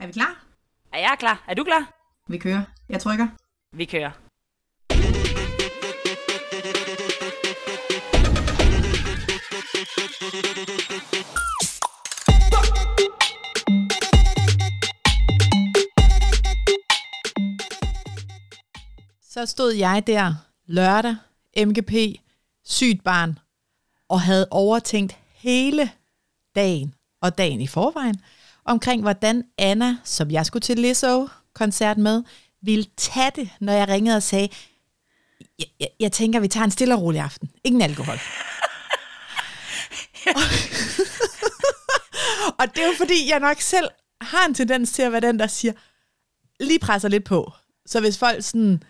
Er vi klar? Er jeg klar? Er du klar? Vi kører. Jeg trykker. Vi kører. Så stod jeg der lørdag, MGP, sygt barn, og havde overtænkt hele dagen og dagen i forvejen, omkring hvordan Anna, som jeg skulle til Lizzo-koncert med, ville tage det, når jeg ringede og sagde, jeg, jeg, jeg tænker, vi tager en stille og rolig aften. Ingen alkohol. og det er jo fordi, jeg nok selv har en tendens til at være den, der siger, lige presser lidt på. Så hvis folk sådan,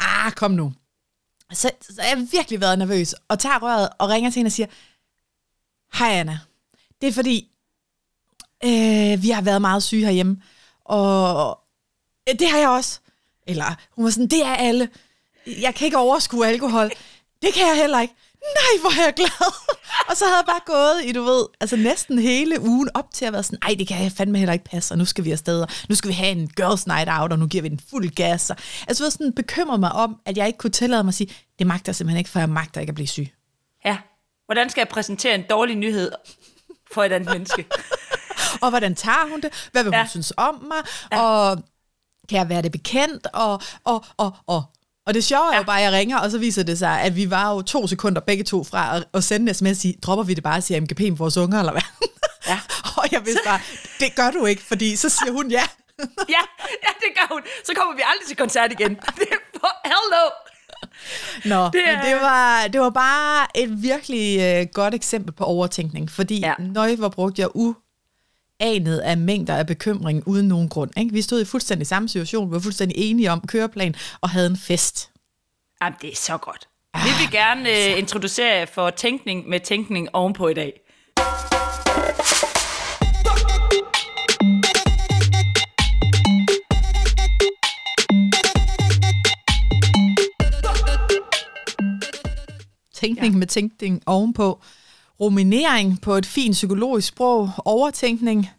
ah, kom nu. Så, så har jeg virkelig været nervøs, og tager røret og ringer til hende og siger, hej Anna, det er fordi, øh, vi har været meget syge herhjemme, og øh, det har jeg også. Eller hun var sådan, det er alle. Jeg kan ikke overskue alkohol. Det kan jeg heller ikke. Nej, hvor er jeg glad. og så havde jeg bare gået i, du ved, altså næsten hele ugen op til at være sådan, ej, det kan jeg fandme heller ikke passe, og nu skal vi afsted, og nu skal vi have en girls night out, og nu giver vi den fuld gas. Og, altså, jeg sådan bekymret mig om, at jeg ikke kunne tillade mig at sige, det magter jeg simpelthen ikke, for jeg magter ikke at blive syg. Ja. Hvordan skal jeg præsentere en dårlig nyhed for et andet menneske? og hvordan tager hun det? Hvad vil hun Ja. ja. synes om mig? Ja. Og kan jeg være det bekendt? Og, og, og, og. Og det sjove er jo bare, at jeg ringer, og så viser det sig, at vi var jo to sekunder begge to fra at, at sende en sms og sige, dropper vi det bare og siger MGP med vores unger, eller hvad? Ja. og jeg vidste bare, det gør du ikke, fordi så siger hun ja. ja, ja, det gør hun. Så kommer vi aldrig til koncert igen. Det er for hello. Nå, Det er- men det, var, det var bare et virkelig øh, godt eksempel på overtænkning, fordi Ja. ja. nøj, hvor brugte jeg uanet af mængder af bekymring uden nogen grund. Ikke? Vi stod i fuldstændig samme situation, vi var fuldstændig enige om køreplan og havde en fest. Jamen, det er så godt. Vi vil gerne øh, introducere jer for tænkning med tænkning ovenpå i dag. Tænkning ja. med tænkning ovenpå. Ruminering på et fint psykologisk sprog. Overtænkning.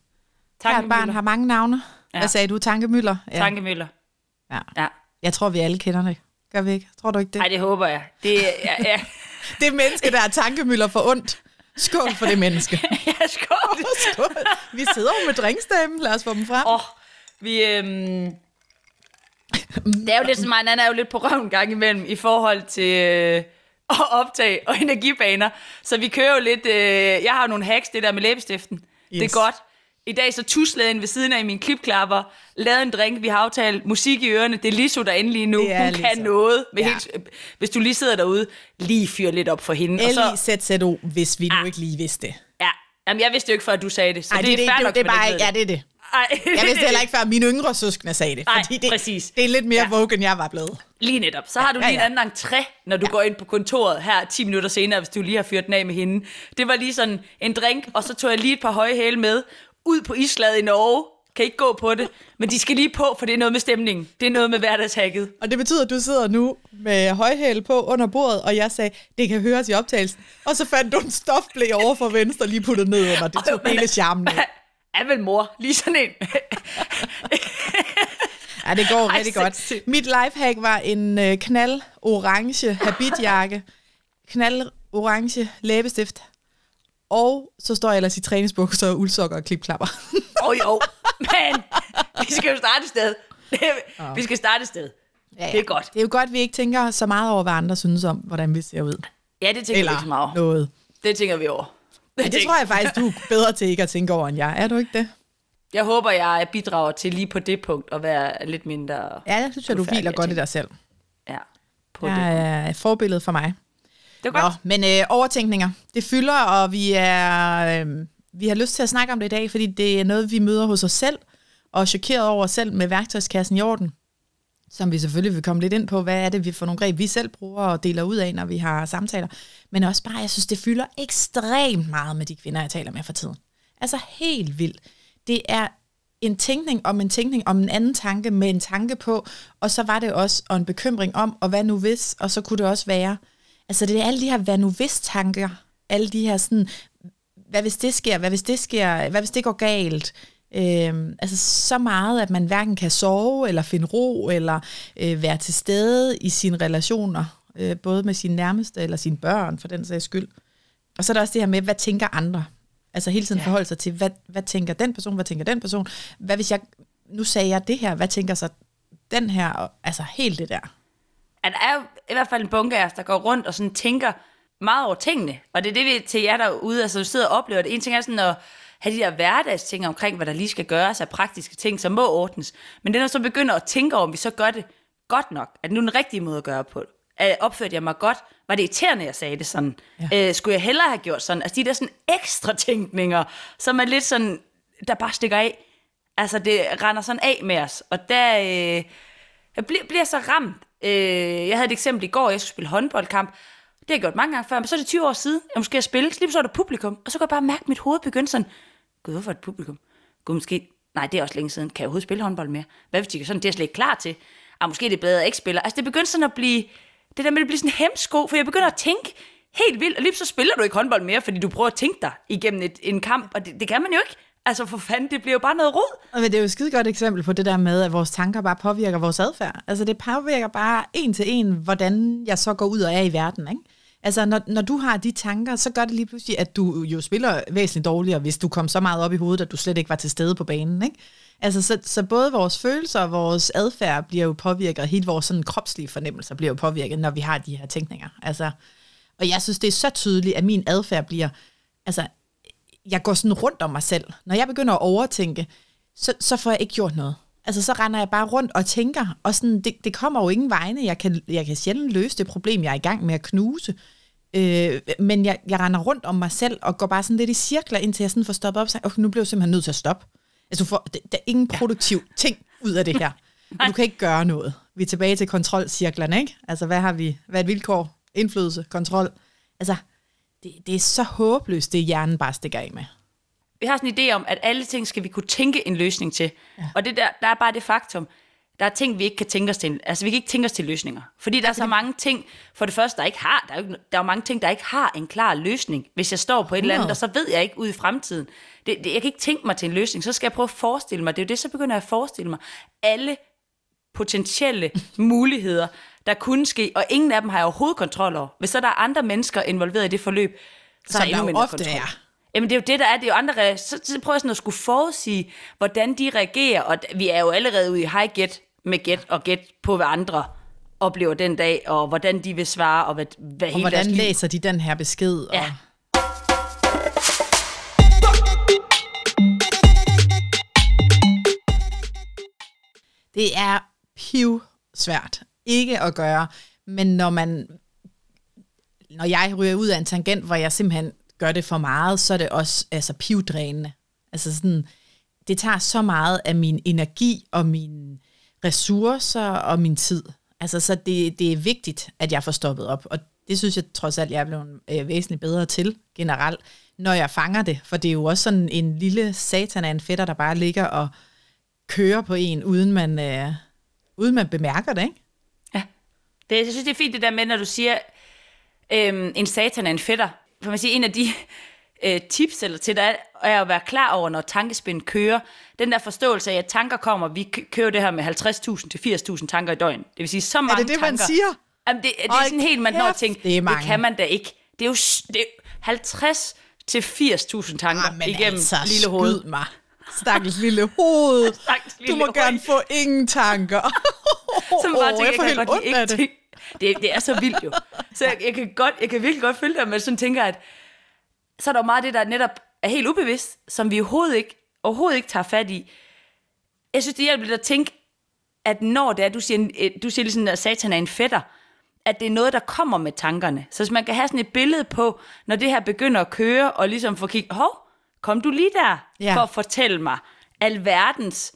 Hvert barn har mange navne. Ja. Hvad sagde du? Tankemøller? Ja. Tankemøller. ja. Ja. Jeg tror, vi alle kender det. Gør vi ikke? Tror du ikke det? Ej, det håber jeg. Det, ja, ja. Det menneske, der er tankemøller for ondt. Skål for det menneske. ja skål. Skål. Vi sidder jo med drinksdamen. Lad os få dem frem. Åh, oh, vi... Øhm, det er jo lidt sådan, at han er jo lidt på røven en gang imellem i forhold til øh, at optage og energibaner. Så vi kører jo lidt... Øh, jeg har jo nogle hacks, det der med læbestiften. Yes. Det er godt. I dag så tuslede ved siden af min klipklapper, lavede en drink, vi har aftalt musik i ørerne. Det er Liso derinde lige nu. Det Hun kan Liso. noget. Med Ja. helt, hvis du lige sidder derude, lige fyr lidt op for hende. Og så, L-I-Z-Z-O, hvis vi nu Ah. ikke lige vidste det. ja, Jamen, jeg vidste jo ikke, før du sagde det. Så Ej, det, det, er fair det, nok, det, det er bare ved ja, det er det. Ej. Jeg vidste heller ikke, før mine yngre søskende sagde det. Nej, fordi det, præcis. det er lidt mere Ja. vogue, end jeg var blevet. Lige netop. Så har du Ja, lige ja. en anden entré, når du ja. går ind på kontoret her 10 minutter senere, hvis du lige har fyret den af med hende. Det var lige sådan en drink, og så tog jeg lige et par høje hæle med ud på islaget i Norge. Kan ikke gå på det, men de skal lige på, for det er noget med stemningen. Det er noget med hverdagshacket. Og det betyder, at du sidder nu med højhæl på under bordet, og jeg sagde, det kan høres i optagelsen. Og så fandt du en stofblæ over for venstre, lige puttet ned under. Det tog hele charmen. Er vel mor, lige sådan en. Ja, det går Ej, rigtig godt. sindssygt. Mit lifehack var en øh, knald orange habitjakke, knald orange læbestift, og så står jeg ellers i træningsbukser og uldsokker og klipklapper. Åh oh, jo, men vi skal jo starte et sted. Vi skal starte et sted. Ja, ja. Det er godt. Det er jo godt, at vi ikke tænker så meget over, hvad andre synes om, hvordan vi ser ud. Ja, det tænker vi ikke så meget over. noget. Det tænker vi over. Det tror jeg faktisk, du er bedre til ikke at tænke over, end jeg. Er du ikke det? Jeg håber, jeg bidrager til lige på det punkt at være lidt mindre... Ja, jeg synes, at du hviler godt i dig selv. Ja, på det. Jeg er et forbillede for mig. Det var godt. Nå, men øh, overtænkninger, det fylder, og vi er øh, vi har lyst til at snakke om det i dag, fordi det er noget, vi møder hos os selv, og er chokeret over os selv med værktøjskassen i orden, som vi selvfølgelig vil komme lidt ind på, hvad er det vi for nogle greb, vi selv bruger og deler ud af, når vi har samtaler. Men også bare, jeg synes, det fylder ekstremt meget med de kvinder, jeg taler med for tiden. Altså helt vildt. Det er en tænkning om en tænkning om en anden tanke med en tanke på, og så var det også og en bekymring om, og hvad nu hvis, og så kunne det også være, altså det er alle de her hvad nu hvis tanker, alle de her sådan, hvad hvis det sker, hvad hvis det sker, hvad hvis det går galt, Øh, altså så meget, at man hverken kan sove, eller finde ro, eller øh, være til stede i sine relationer, øh, både med sine nærmeste, eller sine børn, for den sags skyld. Og så er der også det her med, hvad tænker andre? Altså hele tiden ja. forholde sig til, hvad, hvad tænker den person, hvad tænker den person? Hvad hvis jeg, nu sagde jeg det her, hvad tænker så den her? Og, altså helt det der. At der er jo i hvert fald en bunke af os, der går rundt og sådan tænker meget over tingene. Og det er det, vi til jer derude, altså du sidder og oplever det. En ting er sådan at have de der hverdagsting omkring, hvad der lige skal gøres af praktiske ting, som må ordnes. Men det er, når så begynder at tænke over, om vi så gør det godt nok. Er det nu den rigtige måde at gøre på? Øh, opførte jeg mig godt? Var det irriterende, jeg sagde det sådan? Ja. Øh, skulle jeg hellere have gjort sådan? Altså de der sådan ekstra tænkninger, som er lidt sådan, der bare stikker af. Altså det render sådan af med os. Og der øh, jeg bliver, bliver så ramt. Øh, jeg havde et eksempel i går, jeg skulle spille håndboldkamp. Det har jeg gjort mange gange før, men så er det 20 år siden, jeg måske har spillet. Lige så er der publikum, og så kan jeg bare mærke, at mit hoved begyndte sådan, gud, hvorfor et publikum? Gud, måske, nej, det er også længe siden, kan jeg overhovedet spille håndbold mere? Hvad hvis de sådan, det er jeg slet ikke klar til? Ah, måske det er bedre, at jeg ikke spiller. Altså, det begyndte sådan at blive, det der med at blive sådan en hemsko, for jeg begynder at tænke helt vildt, og lige så spiller du ikke håndbold mere, fordi du prøver at tænke dig igennem et, en kamp, og det, det kan man jo ikke. Altså for fanden, det bliver jo bare noget rod. Men det er jo et skide godt eksempel på det der med, at vores tanker bare påvirker vores adfærd. Altså det påvirker bare en til en, hvordan jeg så går ud og er i verden, ikke? Altså, når, når du har de tanker, så gør det lige pludselig, at du jo spiller væsentligt dårligere, hvis du kom så meget op i hovedet, at du slet ikke var til stede på banen, ikke? Altså, så, så både vores følelser og vores adfærd bliver jo påvirket, og hele vores sådan, kropslige fornemmelser bliver jo påvirket, når vi har de her tænkninger. Altså, og jeg synes, det er så tydeligt, at min adfærd bliver, altså, jeg går sådan rundt om mig selv. Når jeg begynder at overtænke, så, så får jeg ikke gjort noget. Altså, så render jeg bare rundt og tænker, og sådan, det, det kommer jo ingen vegne. Jeg kan, jeg kan sjældent løse det problem, jeg er i gang med at knuse. Øh, men jeg, jeg render rundt om mig selv, og går bare sådan lidt i cirkler, indtil jeg sådan får stoppet op og siger, okay, nu bliver jeg simpelthen nødt til at stoppe. Altså, får, der, der er ingen produktiv ja. ting ud af det her. du kan ikke gøre noget. Vi er tilbage til kontrolcirklerne, ikke? Altså, hvad har vi? Hvad er et vilkår? Indflydelse, kontrol. Altså, det, det er så håbløst, det hjernen bare stikker af med. Vi har sådan en idé om, at alle ting skal vi kunne tænke en løsning til. Ja. Og det der, der er bare det faktum, der er ting, vi ikke kan tænke os til. Altså, vi kan ikke tænke os til løsninger. Fordi der er så mange ting, for det første, der ikke har, der er, jo, der er jo mange ting, der ikke har en klar løsning. Hvis jeg står på et 100. eller andet, og så ved jeg ikke ud i fremtiden. Det, det, jeg kan ikke tænke mig til en løsning, så skal jeg prøve at forestille mig. Det er jo det, så begynder jeg at forestille mig. Alle potentielle muligheder, der kunne ske, og ingen af dem har jeg overhovedet kontrol over. Hvis så der er andre mennesker involveret i det forløb, så Som er endnu mindre ofte kontrol. er. Jamen det er jo det, der er. Det er jo andre, så, så prøver jeg sådan at skulle forudsige, hvordan de reagerer, og vi er jo allerede ude i high get med gæt og gæt på, hvad andre oplever den dag, og hvordan de vil svare, og hvad, hvad Og hele hvordan deres læser de den her besked? Ja. Og, det er piv svært ikke at gøre, men når man når jeg ryger ud af en tangent, hvor jeg simpelthen gør det for meget, så er det også altså, pivdrænende. Altså sådan, det tager så meget af min energi og mine ressourcer og min tid. Altså, så det, det er vigtigt, at jeg får stoppet op. Og det synes jeg trods alt, jeg er blevet øh, væsentligt bedre til generelt, når jeg fanger det. For det er jo også sådan en lille satan af en fætter, der bare ligger og kører på en, uden man, øh, uden man bemærker det, ikke? Ja. Det, jeg synes, det er fint det der med, når du siger, øhm, en satan er en fætter. For man siger, en af de øh, tips eller til dig, er at være klar over, når tankespind kører. Den der forståelse af, at tanker kommer, vi kø- kører det her med 50.000 til 80.000 tanker i døgn. Det vil sige, så mange Er det det, tanker. man siger? Jamen, det, det er sådan helt, man når at tænke, det det, kan man da ikke. Det er jo det er 50 til 80.000 tanker men igennem altså, lille hoved. skyd mig. Stakkels lille hoved. Stakkels du lille må hoved. gerne få ingen tanker. Som bare tænker, jeg får jeg helt kan godt lide ikke tænke. Det, det er så vildt jo. Så jeg, jeg, kan godt, jeg kan virkelig godt følge dig, men sådan tænker, at så er der jo meget af det, der netop er helt ubevidst, som vi overhovedet ikke, overhovedet ikke tager fat i. Jeg synes, det hjælper lidt at tænke, at når det er, du siger, du siger ligesom, at satan er en fætter, at det er noget, der kommer med tankerne. Så hvis man kan have sådan et billede på, når det her begynder at køre, og ligesom få kigget, hov, kom du lige der, ja. for at fortælle mig alverdens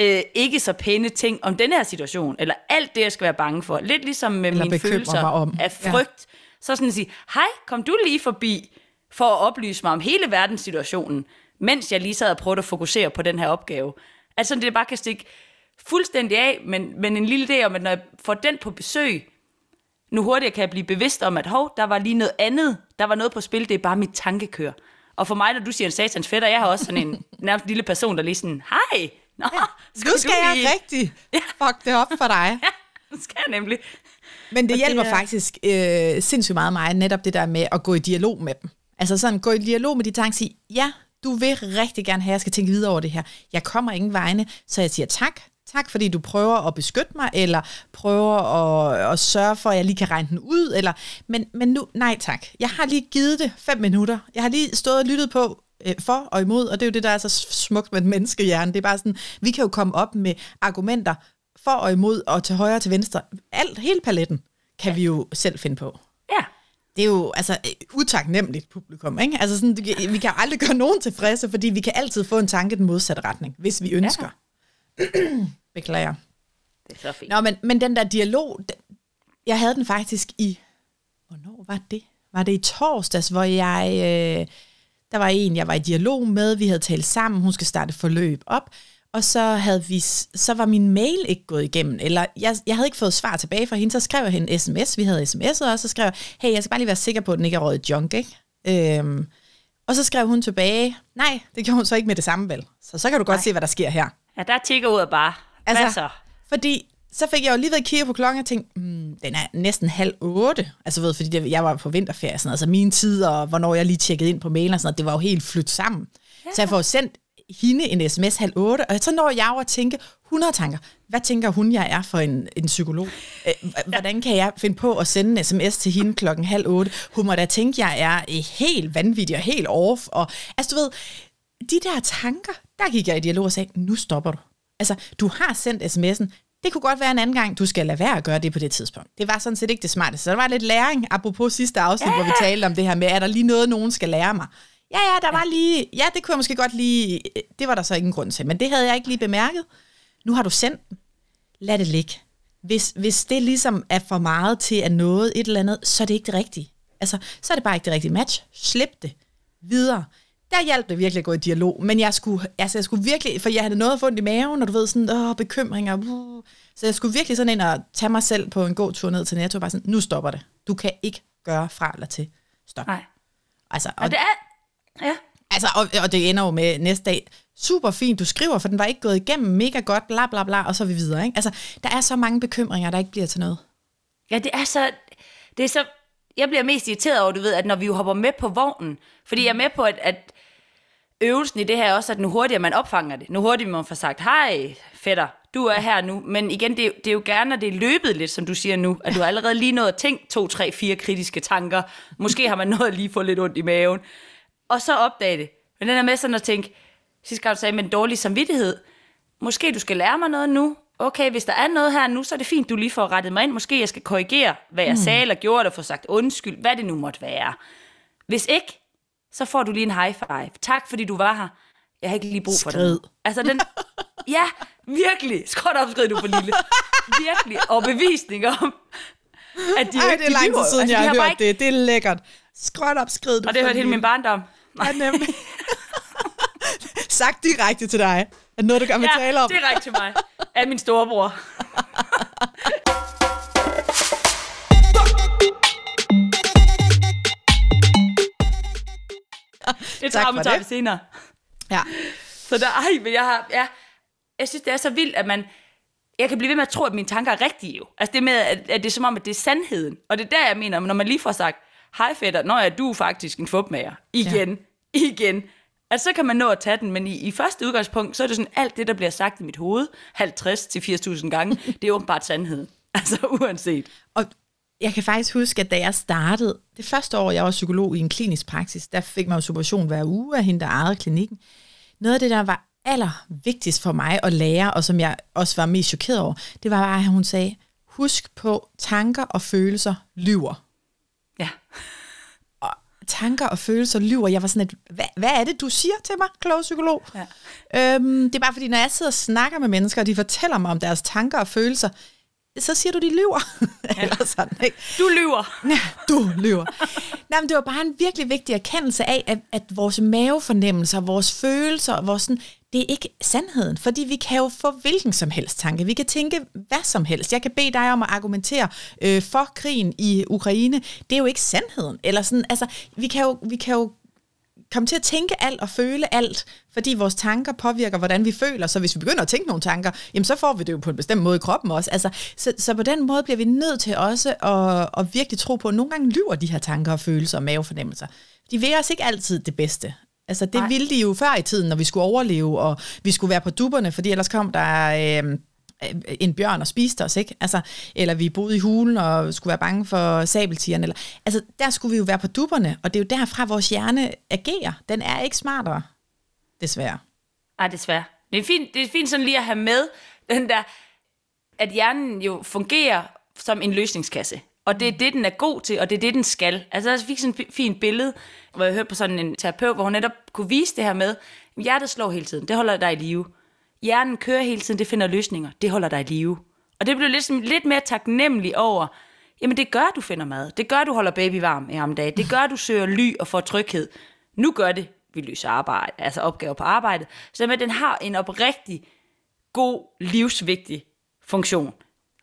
øh, ikke så pæne ting om den her situation, eller alt det, jeg skal være bange for. Lidt ligesom med Eller mine følelser mig om. af Ja. frygt. Så sådan at sige, hej, kom du lige forbi for at oplyse mig om hele verdenssituationen, mens jeg lige sad og prøvede at fokusere på den her opgave. Altså det bare kan stikke fuldstændig af, men, men en lille idé om, at når jeg får den på besøg, nu hurtigere kan jeg blive bevidst om, at hov, der var lige noget andet, der var noget på spil, det er bare mit tankekør. Og for mig, når du siger en satans fætter, jeg har også sådan en nærmest lille person, der lige sådan, hej, nå, Nu skal jeg lige- rigtig fuck det op for dig. Ja, det skal jeg nemlig. Men det Og det hjælper er- faktisk øh, sindssygt meget mig, netop det der med at gå i dialog med dem. Altså sådan, gå i dialog med de tanker og sige, ja, du vil rigtig gerne have, at jeg skal tænke videre over det her. Jeg kommer ingen vegne, så jeg siger tak. Tak, fordi du prøver at beskytte mig, eller prøver at, at sørge for, at jeg lige kan regne den ud. Eller, men, men nu, nej tak. Jeg har lige givet det fem minutter. Jeg har lige stået og lyttet på øh, for og imod, og det er jo det, der er så smukt med et menneskehjerne. Det er bare sådan, vi kan jo komme op med argumenter for og imod, og til højre og til venstre. Alt, hele paletten kan vi jo selv finde på. Ja, Det er jo altså øh, utaknemmeligt publikum, ikke? Altså sådan, vi kan aldrig gøre nogen tilfredse, fordi vi kan altid få en tanke i den modsatte retning, hvis vi ønsker. Ja. Beklager. det er så fint. Nå, men, men den der dialog, den, jeg havde den faktisk i, hvornår var det? Var det i torsdags, hvor jeg, øh, der var en, jeg var i dialog med, vi havde talt sammen, hun skal starte forløb op, og så, havde vi, så var min mail ikke gået igennem, eller jeg, jeg havde ikke fået svar tilbage fra hende, så skrev jeg hende en sms, vi havde sms'et, og så skrev jeg, hey, jeg skal bare lige være sikker på, at den ikke er røget junk, ikke? Øhm, og så skrev hun tilbage, nej, det gjorde hun så ikke med det samme vel. Så så kan du godt Nej. se, hvad der sker her. Ja, der tigger ud af bare. Altså, Hvad så? Fordi så fik jeg jo lige ved at kigge på klokken og tænkte, mm, den er næsten halv otte. Altså ved, fordi det, jeg var på vinterferie, sådan, altså mine tider, og hvornår jeg lige tjekkede ind på mailen og sådan noget, det var jo helt flyttet sammen. Ja. Så jeg får sendt hende en sms halv otte, og så når jeg over at tænke 100 tanker. Hvad tænker hun, jeg er for en, en psykolog? Øh, Hvordan kan jeg finde på at sende en sms til hende klokken halv otte? Hun må da tænke, jeg er øh, helt vanvittig og helt off. Og, altså du ved, de der tanker, der gik jeg i dialog og sagde, nu stopper du. Altså, du har sendt sms'en. Det kunne godt være en anden gang, du skal lade være at gøre det på det tidspunkt. Det var sådan set ikke det smarteste. Så der var lidt læring, apropos sidste afsnit, ja. hvor vi talte om det her med, er der lige noget, nogen skal lære mig? Ja, ja, der var lige, ja, det kunne jeg måske godt lige, det var der så ingen grund til, men det havde jeg ikke lige bemærket. Nu har du sendt den. Lad det ligge. Hvis, hvis det ligesom er for meget til at noget et eller andet, så er det ikke det rigtige. Altså, så er det bare ikke det rigtige match. Slip det. Videre. Der hjalp det virkelig at gå i dialog, men jeg skulle, altså jeg skulle virkelig, for jeg havde noget fundet i maven, og du ved, sådan, åh, bekymringer, uh. så jeg skulle virkelig sådan ind og tage mig selv på en god tur ned til Netto, og bare sådan, nu stopper det. Du kan ikke gøre fra eller til. Stop. Nej. Altså, og, Og det er... Ja. Altså, og, og det ender jo med næste dag, super fint, du skriver, for den var ikke gået igennem, mega godt, bla bla bla, og så er vi videre. Ikke? Altså, der er så mange bekymringer, der ikke bliver til noget. Ja, det er så... Det er så... Jeg bliver mest irriteret over, du ved, at når vi jo hopper med på vognen, fordi jeg er med på, at, at øvelsen i det her er også, at nu hurtigere man opfanger det. Nu hurtigere man får sagt, hej fætter, du er her nu. Men igen, det er, det er jo gerne, når det er løbet lidt, som du siger nu, at du har allerede lige nået at tænke to, tre, fire kritiske tanker. Måske har man nået at lige få lidt ondt i maven. Og så opdage det. Men den er med sådan at tænke, sidste gang du sagde med en dårlig samvittighed, måske du skal lære mig noget nu. Okay, hvis der er noget her nu, så er det fint, du lige får rettet mig ind. Måske jeg skal korrigere, hvad jeg mm. sagde eller gjorde, og få sagt undskyld, hvad det nu måtte være. Hvis ikke, så får du lige en high five. Tak, fordi du var her. Jeg har ikke lige brug for Skrid. det. Altså den, ja, virkelig. Skråt opskrid, du for lille. Virkelig. Og bevisning om, at de Ej, ikke det er lang tid siden, Altså, jeg har hørt det. Det er lækkert. Skråt op, skrid du. Og det har for hørt hele min barndom. Ja, nemlig. Sagt direkte til dig. Er noget, du gerne vil tale Ja, om? direkte til mig. Af min storebror. Det Tak tager tager vi senere. Ja. Så der, ej, men jeg har, ja, jeg synes, det er så vildt, at man, jeg kan blive ved med at tro, at mine tanker er rigtige jo. Altså det med, at, at det er som om, at det er sandheden. Og det er der, jeg mener, når man lige får sagt, hej fætter, når jeg du er faktisk en fupmager. Igen, ja. igen. At så kan man nå at tage den, men i, i første udgangspunkt, så er det sådan, alt det, der bliver sagt i mit hoved, 50 til 80.000 gange, det er åbenbart sandheden. Altså uanset. Og jeg kan faktisk huske, at da jeg startede, det første år, jeg var psykolog i en klinisk praksis, der fik man jo supervision hver uge af hende, der ejede klinikken. Noget af det, der var aller vigtigst for mig at lære, og som jeg også var mest chokeret over, det var bare, at hun sagde, husk på, tanker og følelser lyver. Ja. Og tanker og følelser lyver. Jeg var sådan et, hvad, hvad er det, du siger til mig, klog psykolog? Ja. Øhm, det er bare fordi, når jeg sidder og snakker med mennesker, og de fortæller mig om deres tanker og følelser, så siger du, de lyver. Ja. Eller sådan, ikke? Du lyver. Ja, du lyver. Nej, men det var bare en virkelig vigtig erkendelse af, at, at vores mavefornemmelser, vores følelser, vores sådan, det er ikke sandheden, fordi vi kan jo få hvilken som helst tanke. Vi kan tænke hvad som helst. Jeg kan bede dig om at argumentere øh, for krigen i Ukraine. Det er jo ikke sandheden. Eller sådan, altså, vi kan jo, vi kan jo komme til at tænke alt og føle alt, fordi vores tanker påvirker, hvordan vi føler. Så hvis vi begynder at tænke nogle tanker, jamen så får vi det jo på en bestemt måde i kroppen også. Altså, så, så på den måde bliver vi nødt til også at, at virkelig tro på, at nogle gange lyver de her tanker og følelser og mavefornemmelser. De vil os ikke altid det bedste. Altså det Nej. ville de jo før i tiden, når vi skulle overleve, og vi skulle være på dupperne, fordi ellers kom der... Øh, en bjørn og spiste os, ikke? Altså, eller vi boede i hulen og skulle være bange for sabeltigerne. Eller, altså, der skulle vi jo være på dupperne, og det er jo derfra, vores hjerne agerer. Den er ikke smartere, desværre. Ej, desværre. Det er, fint, det er fint sådan lige at have med, den der, at hjernen jo fungerer som en løsningskasse. Og det er det, den er god til, og det er det, den skal. Altså, jeg fik sådan et fint billede, hvor jeg hørte på sådan en terapeut, hvor hun netop kunne vise det her med, hjertet slår hele tiden, det holder dig i live. Hjernen kører hele tiden, det finder løsninger, det holder dig i live. Og det blev lidt, sådan- lidt mere taknemmelig over, jamen det gør, du finder mad. Det gør, du holder baby varm i ham dag. Det gør, du søger ly og får tryghed. Nu gør det, vi løser arbejde, altså opgaver på arbejdet. Så med, den har en oprigtig god, livsvigtig funktion.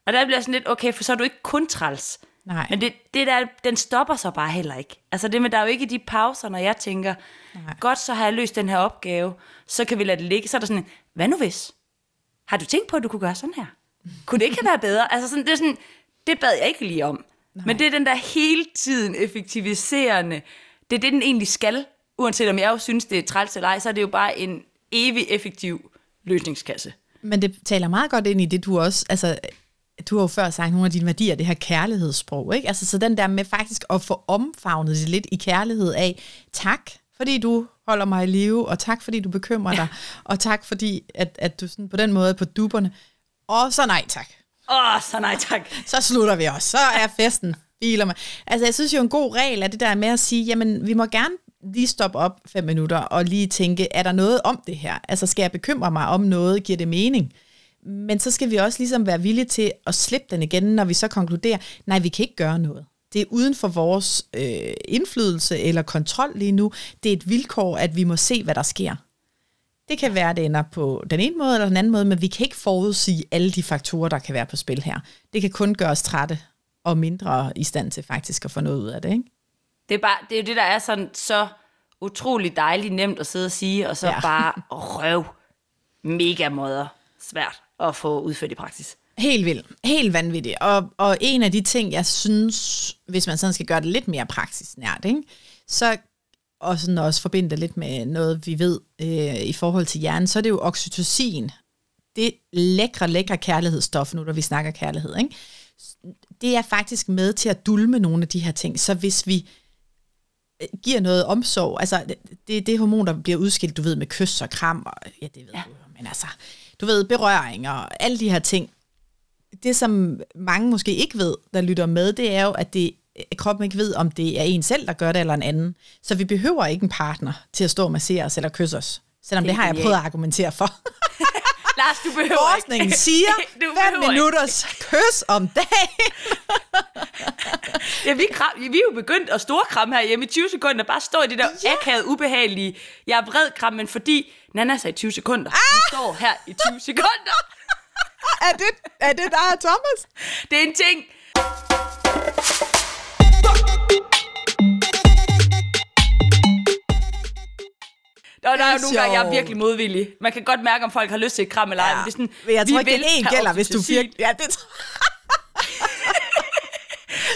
Og der bliver sådan lidt, okay, for så er du ikke kun træls. Nej. Men det, det der, den stopper så bare heller ikke. Altså det med, der er jo ikke de pauser, når jeg tænker, Nej. godt, så har jeg løst den her opgave, så kan vi lade det ligge. Så er der sådan, en, hvad nu hvis? Har du tænkt på, at du kunne gøre sådan her? Kunne det ikke have været bedre? Altså sådan, det er sådan, det bad jeg ikke lige om. Nej. Men det er den der hele tiden effektiviserende, det er det, den egentlig skal. Uanset om jeg jo synes, det er træls eller ej, så er det jo bare en evig effektiv løsningskasse. Men det taler meget godt ind i det, du også, altså, du har jo før sagt nogle af dine værdier, det her kærlighedssprog, ikke? Altså, så den der med faktisk at få omfavnet det lidt i kærlighed af, tak, fordi du holder mig i live, og tak, fordi du bekymrer dig, og tak, fordi at, at du sådan på den måde er på duberne, og så nej tak. Åh, oh, så nej tak. Så slutter vi også. Så er festen filer mig. Altså, jeg synes jo, en god regel er det der med at sige, jamen, vi må gerne lige stoppe op fem minutter og lige tænke, er der noget om det her? Altså, skal jeg bekymre mig om noget? Giver det mening? Men så skal vi også ligesom være villige til at slippe den igen, når vi så konkluderer, nej, vi kan ikke gøre noget. Det er uden for vores øh, indflydelse eller kontrol lige nu. Det er et vilkår, at vi må se, hvad der sker. Det kan være, at det ender på den ene måde eller den anden måde, men vi kan ikke forudsige alle de faktorer, der kan være på spil her. Det kan kun gøre os trætte og mindre i stand til faktisk at få noget ud af det. Ikke? Det er, bare, det er jo det, der er sådan så utrolig dejligt nemt at sidde og sige, og så Ja. bare røv mega måder svært at få udført i praksis. Helt vildt. Helt vanvittigt. Og, og en af de ting, jeg synes, hvis man sådan skal gøre det lidt mere praksisnært, ikke? så og sådan også forbinde det lidt med noget, vi ved øh, i forhold til hjernen, så er det jo oxytocin. Det lækre, lækre kærlighedsstof, nu når vi snakker kærlighed, ikke? det er faktisk med til at dulme nogle af de her ting. Så hvis vi øh, giver noget omsorg, altså det, det, hormon, der bliver udskilt, du ved, med kys og kram, og ja, det ved ja. du men altså, du ved, berøring og alle de her ting, det, som mange måske ikke ved, der lytter med, det er jo, at det, at kroppen ikke ved, om det er en selv, der gør det, eller en anden. Så vi behøver ikke en partner til at stå og massere os eller kysse os. Selvom det, Det har jeg prøvet at argumentere for. Lars, du behøver Forskningen ikke. siger, Du 5 behøver ikke. minutters kys om dagen. Ja, vi, kram, vi er jo begyndt at storkramme her hjemme i 20 sekunder, bare stå i det der Ja. akavet, ubehagelige, jeg er vred kram, men fordi Nana sagde 20 sekunder, ah! vi står her i 20 sekunder. er, det, er det der, Thomas? Det er en ting. Og der er jo nogle gange, jeg er virkelig modvillig. Man kan godt mærke, om folk har lyst til et kram eller ej. men det er sådan, Men jeg vi tror ikke, vil det gælder, hvis du virkelig... Ja, det tror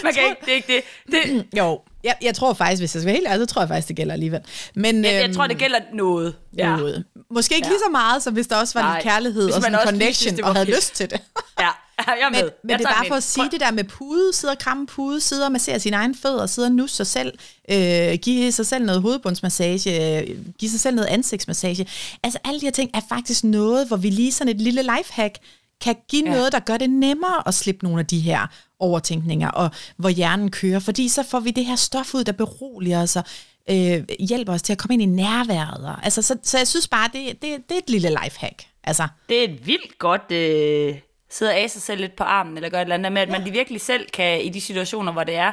Man kan ikke, det er ikke det. det Jo, jeg, jeg tror faktisk, hvis jeg skal være helt ærlig, så tror jeg faktisk, det gælder alligevel. Men, jeg, jeg øhm, tror, det gælder noget. Ja. noget. Måske ikke Ja. lige så meget, som hvis der også var Nej. lidt kærlighed og sådan en connection, synes, det var og havde fedt. lyst til det. ja, jeg er med. Men, men jeg det er bare for at sige det der med pude, sidde og kramme pude, sidde og massere sine egne fødder, sidde og nusse sig selv, øh, give sig selv noget hovedbundsmassage, øh, give sig selv noget ansigtsmassage. Altså alle de her ting er faktisk noget, hvor vi lige sådan et lille lifehack kan give. Ja. noget, der gør det nemmere at slippe nogle af de her overtænkninger, og hvor hjernen kører, fordi så får vi det her stof ud, der beroliger os og øh, hjælper os til at komme ind i nærværet. Og, altså, så, så jeg synes bare, det, det, det er et lille lifehack. Altså, Det er et vildt godt øh, sidde og af sig selv lidt på armen, eller gøre et eller andet med, at man virkelig selv kan, i de situationer, hvor det er,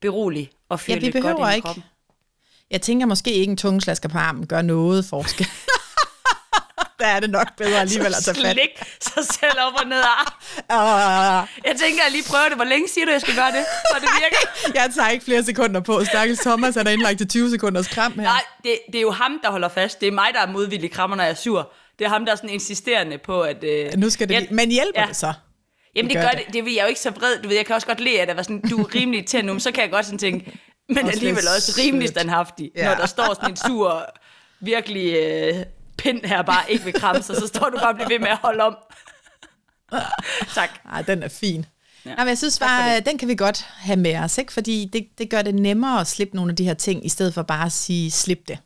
berolig og føle Ja, vi lidt godt behøver i ikke. kroppen. jeg tænker måske ikke en tungeslasker på armen gør noget forskel. der er det nok bedre alligevel at tage fat. Slik sig selv op og ned. Ah, Jeg tænker, jeg lige prøver det. Hvor længe siger du, jeg skal gøre det? For det virker. jeg tager ikke flere sekunder på. Stakkels Thomas, han er indlagt til 20 sekunders kram her. Nej, det, det er jo ham, der holder fast. Det er mig, der er modvillig krammer, når jeg er sur. Det er ham, der er sådan insisterende på, at... Øh, Nu skal det jeg. Men hjælper Ja. det så? Jamen det, gør det. det. Det vil jeg jo ikke så vred. Du ved, jeg kan også godt le, at der var sådan, du er rimelig til nu, men så kan jeg godt sådan tænke, men Også alligevel også rimelig standhaftig, Ja. når der står sådan en sur, virkelig øh, pind her bare ikke vil kramme sig, så står du bare og bliver ved med at holde om. tak. Ej, den er fin. Ja. Ja. Nej, men jeg synes bare, den kan vi godt have med os, ikke? fordi det, det gør det nemmere at slippe nogle af de her ting, i stedet for bare at sige, slip det.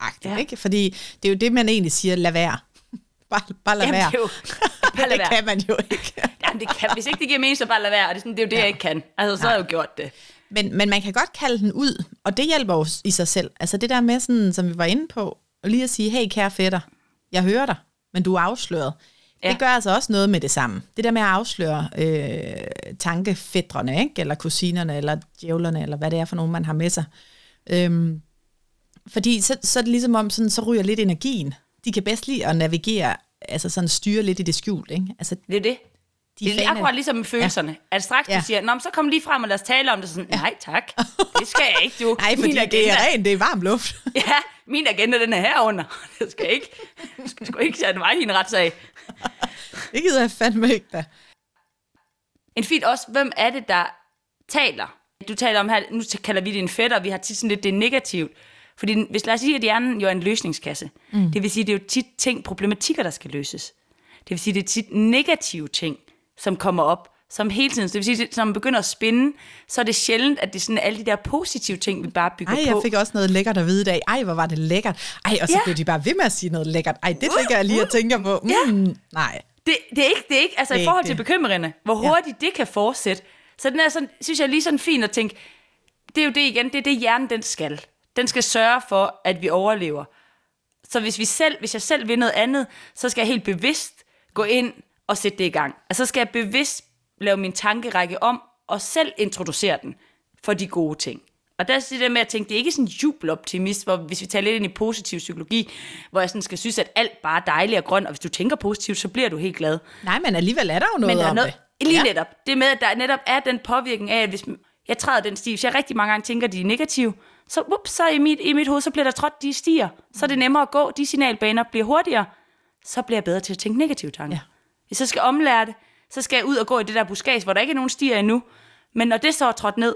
Agtigt, Ja. ikke? Fordi det er jo det, man egentlig siger, lad være. bare, bare lad Jamen, være. det jo, bare lad det være. kan man jo ikke. Jamen, det kan, hvis ikke det giver mening, så bare lad være. Og det er, sådan, det er jo det, jeg ikke kan. Altså, så har jeg jo gjort det. Men, men man kan godt kalde den ud, og det hjælper jo i sig selv. Altså det der med, sådan, som vi var inde på, og lige at sige, hey kære fætter, jeg hører dig, men du er afsløret. Ja. Det gør altså også noget med det samme. Det der med at afsløre øh, tankefædrene, ikke? eller kusinerne, eller djævlerne, eller hvad det er for nogen, man har med sig. Øhm, fordi så, så er det ligesom om, sådan, så ryger lidt energien. De kan bedst lide at navigere, altså sådan styre lidt i det skjul. Ikke? Altså, Det er det. De Det er akkurat ligesom med følelserne. Ja. At straks Ja. du siger, Nå, så kom lige frem og lad os tale om det. Så sådan, nej tak, det skal jeg ikke, du. Nej, fordi Min det er agenda- rent, det er varm luft. Ja, min agenda, den er herunder. Det skal ikke, du skal sgu ikke sætte mig i en retssag. det gider jeg fandme ikke da. En fint også, hvem er det, der taler? Du taler om her, nu kalder vi det en fætter, og vi har tit sådan lidt, det er negativt. Fordi hvis lad os sige, at hjernen jo er en løsningskasse. Mm. Det vil sige, det er jo tit ting, problematikker, der skal løses. Det vil sige, det er tit negative ting, som kommer op, som hele tiden, det vil sige, når man begynder at spinde, så er det sjældent, at det er sådan alle de der positive ting, vi bare bygger Ej, på. jeg fik også noget lækkert at vide i dag. Ej, hvor var det lækkert. Ej, og så Ja. blev de bare ved med at sige noget lækkert. Ej, det fik jeg lige at tænke på. Mm, nej. Det, det er ikke, det er ikke, altså Det er i forhold til det. bekymringerne, hvor hurtigt det kan fortsætte. Så den er sådan, synes jeg lige sådan fint at tænke, det er jo det igen, det er det hjernen den skal. Den skal sørge for, at vi overlever. Så hvis, vi selv, hvis jeg selv vil noget andet, så skal jeg helt bevidst gå ind og sætte det i gang. Altså så skal jeg bevidst lave min tankerække om, og selv introducere den for de gode ting. Og der er det der med at tænke, det er ikke sådan en jubeloptimist, hvor hvis vi tager lidt ind i positiv psykologi, hvor jeg sådan skal synes, at alt bare er dejligt og grønt, og hvis du tænker positivt, så bliver du helt glad. Nej, men alligevel er der jo noget Men der er om noget, det. lige Ja. netop, det med, at der netop er den påvirkning af, at hvis jeg træder den stil, hvis jeg rigtig mange gange tænker, at de er negative, så, ups, så i mit, i mit hoved, så bliver der trådt, de stiger. Så er det nemmere at gå, de signalbaner bliver hurtigere, så bliver jeg bedre til at tænke negative tanker. Ja. Hvis jeg skal omlære det, så skal jeg ud og gå i det der buskage, hvor der ikke er nogen stier endnu. Men når det så er trådt ned,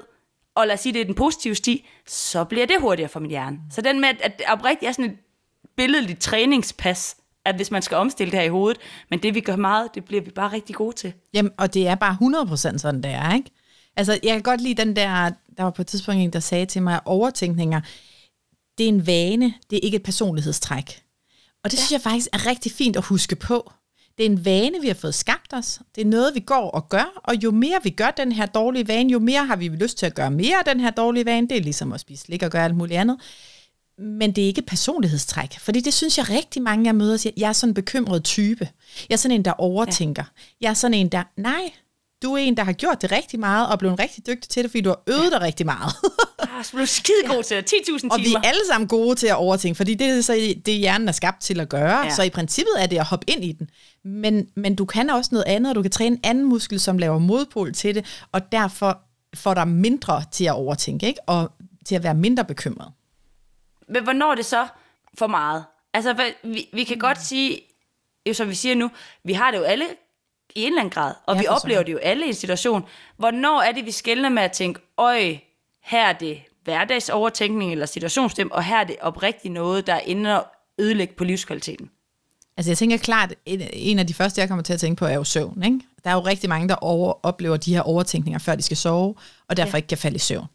og lad os sige, det er den positive sti, så bliver det hurtigere for min hjerne. Så den med, at, det oprigtigt er sådan et billedligt træningspas, at hvis man skal omstille det her i hovedet, men det vi gør meget, det bliver vi bare rigtig gode til. Jamen, og det er bare 100% sådan, det er, ikke? Altså, jeg kan godt lide den der, der var på et tidspunkt en, der sagde til mig, overtænkninger, det er en vane, det er ikke et personlighedstræk. Og det ja. synes jeg faktisk er rigtig fint at huske på. Det er en vane, vi har fået skabt os. Det er noget, vi går og gør, og jo mere vi gør den her dårlige vane, jo mere har vi lyst til at gøre mere af den her dårlige vane. Det er ligesom at spise slik og gøre alt muligt andet. Men det er ikke personlighedstræk, fordi det synes jeg rigtig mange, jeg møder, siger, jeg er sådan en bekymret type. Jeg er sådan en, der overtænker. Ja. Jeg er sådan en, der, nej, du er en, der har gjort det rigtig meget, og blevet rigtig dygtig til det, fordi du har øvet dig rigtig meget. Ah, så blev du skide god til det. 10.000 og vi timer. er alle sammen gode til at overtænke, fordi det er så det, hjernen er skabt til at gøre. Ja. Ja. Så i princippet er det at hoppe ind i den. Men, men du kan også noget andet, og du kan træne en anden muskel, som laver modpol til det, og derfor får dig mindre til at overtænke, ikke? og til at være mindre bekymret. Men hvornår er det så for meget? Altså, vi, vi kan godt sige, jo, som vi siger nu, vi har det jo alle i en eller anden grad, og Ja, vi oplever søren. det jo alle i en situation. Hvornår er det, vi skældner med at tænke, øj, her er det hverdagsovertænkning eller situationstem, og her er det oprigtigt noget, der er inde og ødelægge på livskvaliteten. Altså jeg tænker klart, en- en af de første, jeg kommer til at tænke på, er jo søvn. Ikke? Der er jo rigtig mange, der over, oplever de her overtænkninger, før de skal sove, og derfor ja. ikke kan falde i søvn.